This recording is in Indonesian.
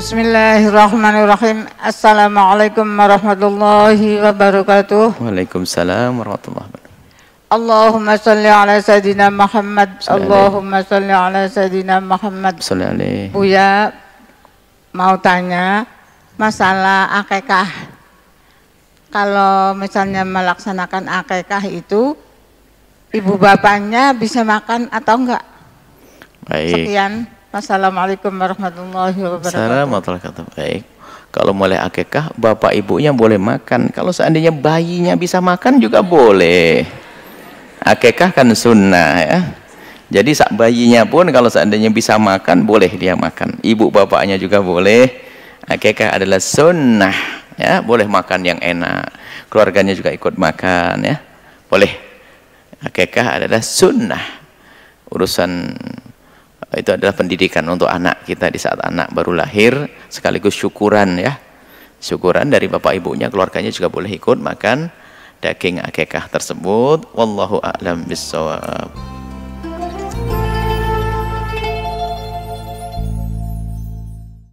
Bismillahirrahmanirrahim. Assalamualaikum warahmatullahi wabarakatuh. Waalaikumsalam warahmatullahi wabarakatuh. Allahumma salli ala Sayyidina Muhammad. Salli. Allahumma salli ala Sayyidina Muhammad. Salli alaihi. Buya mau tanya masalah akekah. Kalau misalnya melaksanakan akekah itu ibu bapaknya bisa makan atau enggak? Baik. Sekian. Wassalamualaikum warahmatullahi wabarakatuh. Assalamualaikum warahmatullahi wabarakatuh. Baik. Kalau mulai akikah, bapak ibunya boleh makan. Kalau seandainya bayinya bisa makan juga boleh. Akikah kan sunnah ya. Jadi sak bayinya pun kalau seandainya bisa makan, boleh dia makan. Ibu bapaknya juga boleh. Akikah adalah sunnah ya, boleh makan yang enak. Keluarganya juga ikut makan ya. Boleh. Akikah adalah sunnah. Urusan itu adalah pendidikan untuk anak kita di saat anak baru lahir sekaligus syukuran ya. Syukuran dari bapak ibunya keluarganya juga boleh ikut makan daging akekah tersebut. Wallahu a'lam bissawab